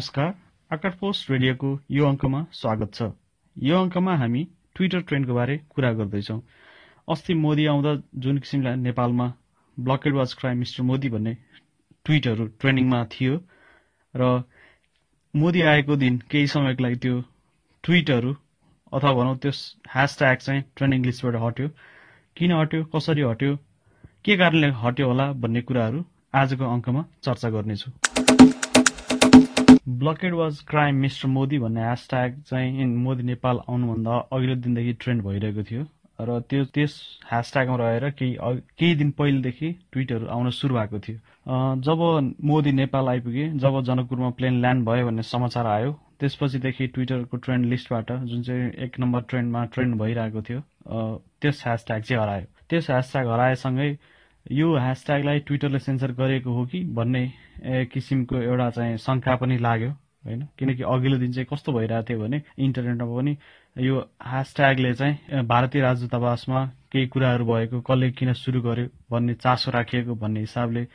नमस्कार आकार पोस्ट रेडियोको यो अङ्कमा स्वागत छ। यो अङ्कमा हामी ट्विटर ट्रेन्डको बारे कुरा गर्दैछौँ। अस्ति मोदी आउँदा जुन किसिमलाई नेपालमा blockade was crime Mr Modi भन्ने ट्विटहरू ट्रेन्डिङमा थियो र मोदी आएको दिन केही समयको लागि त्यो ट्विटहरू अथवा भनौँ त्यो ह्यासट्याग चाहिँ ट्रेन्डिङ लिस्टबाट हट्यो। किन हट्यो? कसरी हट्यो? के कारणले हट्यो होला भन्ने कुराहरू आजको अङ्कमा चर्चा गर्नेछु। Blockade was crime mister Modi भन्ने ह्यासट्याग चाहिँ मोदी नेपाल आउनुभन्दा अघिल्लो दिनदेखि ट्रेन्ड भइरहेको थियो। र त्यो त्यस ह्यासट्यागमा रहेर केही केही दिन पहिलेदेखि ट्विटहरू आउन सुरु भएको थियो। जब मोदी नेपाल आइपुगे जब जनकपुरमा प्लेन ल्यान्ड भयो भन्ने समाचार आयो त्यसपछिदेखि ट्विटरको ट्रेन्ड लिस्टबाट जुन चाहिँ एक नम्बर ट्रेन्डमा ट्रेन्ड भइरहेको थियो त्यस ह्यासट्याग चाहिँ हरायो। त्यस ह्यासट्याग हराएसँगै यो ह्यासट्यागलाई ट्विटरले सेन्सर गरेको हो कि भन्ने किसिमको एउटा चाहिँ शङ्का पनि लाग्यो होइन? किनकि अघिल्लो दिन चाहिँ कस्तो भइरहेको थियो भने इन्टरनेटमा पनि यो ह्यासट्यागले चाहिँ भारतीय राजदूतावासमा केही कुराहरू भएको कसले किन सुरु गर्यो भन्ने चासो राखिएको भन्ने हिसाबले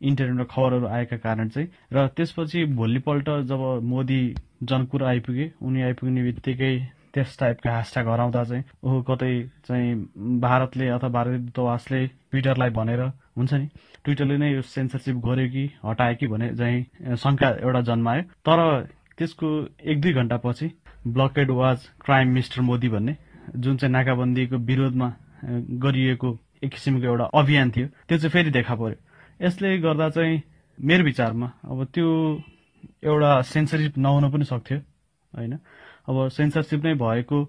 इन्टरनेटमा खबरहरू आएका कारण चाहिँ। र त्यसपछि भोलिपल्ट जब मोदी जनकपुर आइपुगे उनी आइपुग्ने बित्तिकै त्यस टाइपका ह्यासट्याग हराउँदा चाहिँ ओहो कतै चाहिँ भारतले अथवा भारतीय दूतावासले ट्विटरलाई भनेर हुन्छ नि ट्विटरले नै यो सेन्सरसिप गर्यो कि हटायो कि भने चाहिँ शङ्का एउटा जन्मायो। तर त्यसको एक दुई घन्टापछि blockade was crime mister Modi भन्ने जुन चाहिँ नाकाबन्दीको विरोधमा गरिएको एक किसिमको एउटा अभियान थियो त्यो चाहिँ फेरि देखा पर्यो। यसले गर्दा चाहिँ मेरो विचारमा अब त्यो एउटा सेन्सरसिप नहुन पनि सक्थ्यो होइन? अब सेन्सरसिप नै भएको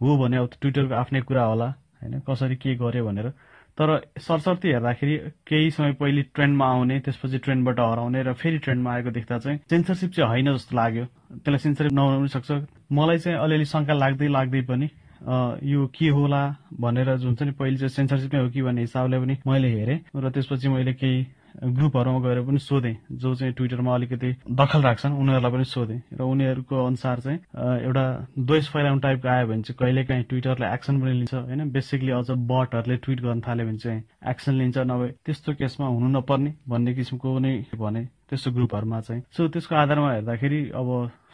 हो भने अब ट्विटरको आफ्नै कुरा होला होइन? कसरी के गर्यो भनेर। तर सरसर्ती हेर्दाखेरि केही समय पहिले ट्रेन्डमा आउने त्यसपछि ट्रेन्डबाट हराउने र फेरि ट्रेन्डमा आएको देख्दा चाहिँ सेन्सरसिप चाहिँ होइन जस्तो लाग्यो। त्यसलाई सेन्सरसिप नहुन सक्छ। मलाई चाहिँ अलिअलि शङ्का लाग्दै लाग्दै पनि यो के होला भनेर जुन चाहिँ पहिले चाहिँ सेन्सरसिपमै हो कि भन्ने हिसाबले पनि मैले हेरेँ र त्यसपछि मैले केही ग्रुपहरूमा गएर पनि सोधेँ। जो चाहिँ ट्विटरमा अलिकति दखल राख्छन् उनीहरूलाई पनि सोधेँ। र उनीहरूको अनुसार चाहिँ एउटा द्वेष फैलाउने टाइपको आयो भने चाहिँ कहिलेकाहीँ ट्विटरले एक्सन पनि लिन्छ होइन? बेसिकली अझ बटहरूले ट्विट गर्न थाल्यो भने चाहिँ एक्सन लिन्छ नभए त्यस्तो केसमा हुनु नपर्ने भन्ने किसिमको नै भने त्यस्तो ग्रुपहरूमा चाहिँ। सो त्यसको आधारमा हेर्दाखेरि अब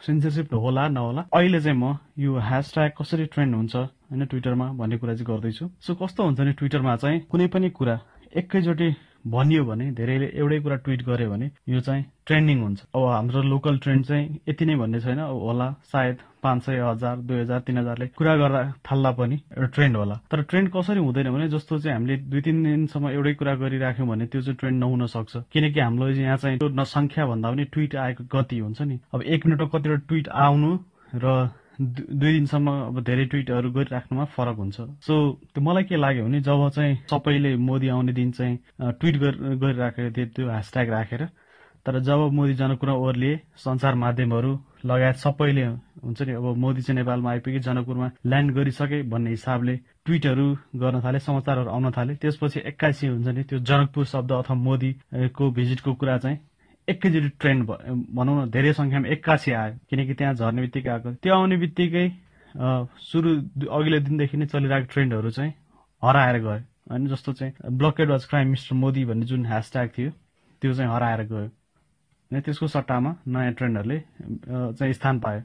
सेन्सरसिप होला नहोला। अहिले चाहिँ म यो ह्यासट्याग कसरी ट्रेन्ड हुन्छ होइन ट्विटरमा भन्ने कुरा चाहिँ गर्दैछु। सो कस्तो हुन्छ नि ट्विटरमा चाहिँ कुनै पनि कुरा एकैचोटि भनियो भने धेरैले एउटै कुरा ट्विट गर्यो भने यो चाहिँ ट्रेन्डिङ हुन्छ। अब हाम्रो लोकल ट्रेन्ड चाहिँ यति नै भन्ने छैन। होला सायद पाँच सय हजार दुई हजार तिन हजारले कुरा गर्दा थाल्दा पनि एउटा ट्रेन्ड होला। तर ट्रेन्ड कसरी हुँदैन भने जस्तो चाहिँ हामीले दुई तिन दिनसम्म एउटै कुरा गरिराख्यौँ भने त्यो चाहिँ ट्रेन्ड नहुन सक्छ किनकि हाम्रो यहाँ चाहिँ त्यो नसङ्ख्या भन्दा पनि ट्विट आएको गति हुन्छ नि। अब एक मिनटमा कतिवटा ट्विट आउनु र दुई दिनसम्म अब धेरै ट्विटहरू गरिराख्नुमा फरक हुन्छ। सो त्यो मलाई के लाग्यो भने जब चाहिँ सबैले मोदी आउने दिन चाहिँ ट्विट गरिराखेको थियो त्यो ह्यासट्याग राखेर तर जब मोदी जनकपुरमा ओर्लिए सञ्चार माध्यमहरू लगायत सबैले हुन्छ नि अब मोदी चाहिँ नेपालमा आइपुगे जनकपुरमा ल्यान्ड गरिसके भन्ने हिसाबले ट्विटहरू गर्न थाले समाचारहरू आउन थाले। त्यसपछि एक्काइसी हुन्छ नि त्यो जनकपुर शब्द अथवा मोदीको भिजिटको कुरा चाहिँ एकैचोटि ट्रेन्ड भनौँ न धेरै सङ्ख्यामा एक्कासी आयो। किनकि त्यहाँ झर्ने बित्तिकै आएको। त्यो आउने बित्तिकै सुरु अघिल्लो दिनदेखि नै चलिरहेको ट्रेन्डहरू चाहिँ हराएर गयो। होइन जस्तो चाहिँ blockade was crime mister Modi भन्ने जुन ह्यासट्याग थियो त्यो चाहिँ हराएर गयो। होइन त्यसको सट्टामा नयाँ ट्रेन्डहरूले चाहिँ स्थान पायो।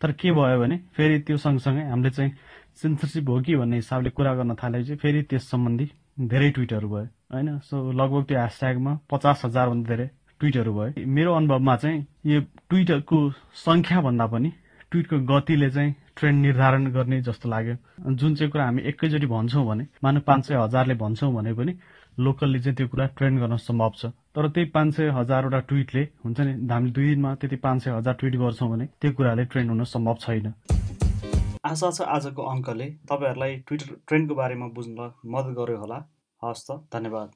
तर के भयो भने फेरि त्यो सँगसँगै हामीले चाहिँ सेन्सरसिप हो कि भन्ने हिसाबले कुरा गर्न थालेपछि फेरि त्यस सम्बन्धी धेरै ट्विटहरू भयो। होइन सो लगभग त्यो ह्यासट्यागमा पचास हजारभन्दा धेरै ट्विटहरू भयो। मेरो अनुभवमा चाहिँ यो ट्विटको सङ्ख्या भन्दा पनि ट्विटको गतिले चाहिँ ट्रेन्ड निर्धारण गर्ने जस्तो लाग्यो। जुन चाहिँ कुरा हामी एकैचोटि भन्छौँ भने मानव पाँच सय हजारले भन्छौँ भने पनि लोकलले चाहिँ त्यो कुरा ट्रेन्ड गर्न सम्भव छ। तर त्यही पाँच सय हजारवटा ट्विटले हुन्छ नि हामीले दुई दिनमा त्यति पाँच सय हजार ट्विट गर्छौँ भने त्यो कुराले ट्रेन्ड हुन सम्भव छैन। आशा छ आजको अङ्कले तपाईँहरूलाई ट्विटर ट्रेन्डको बारेमा बुझ्न मद्दत गर्यो होला। हवस् त धन्यवाद।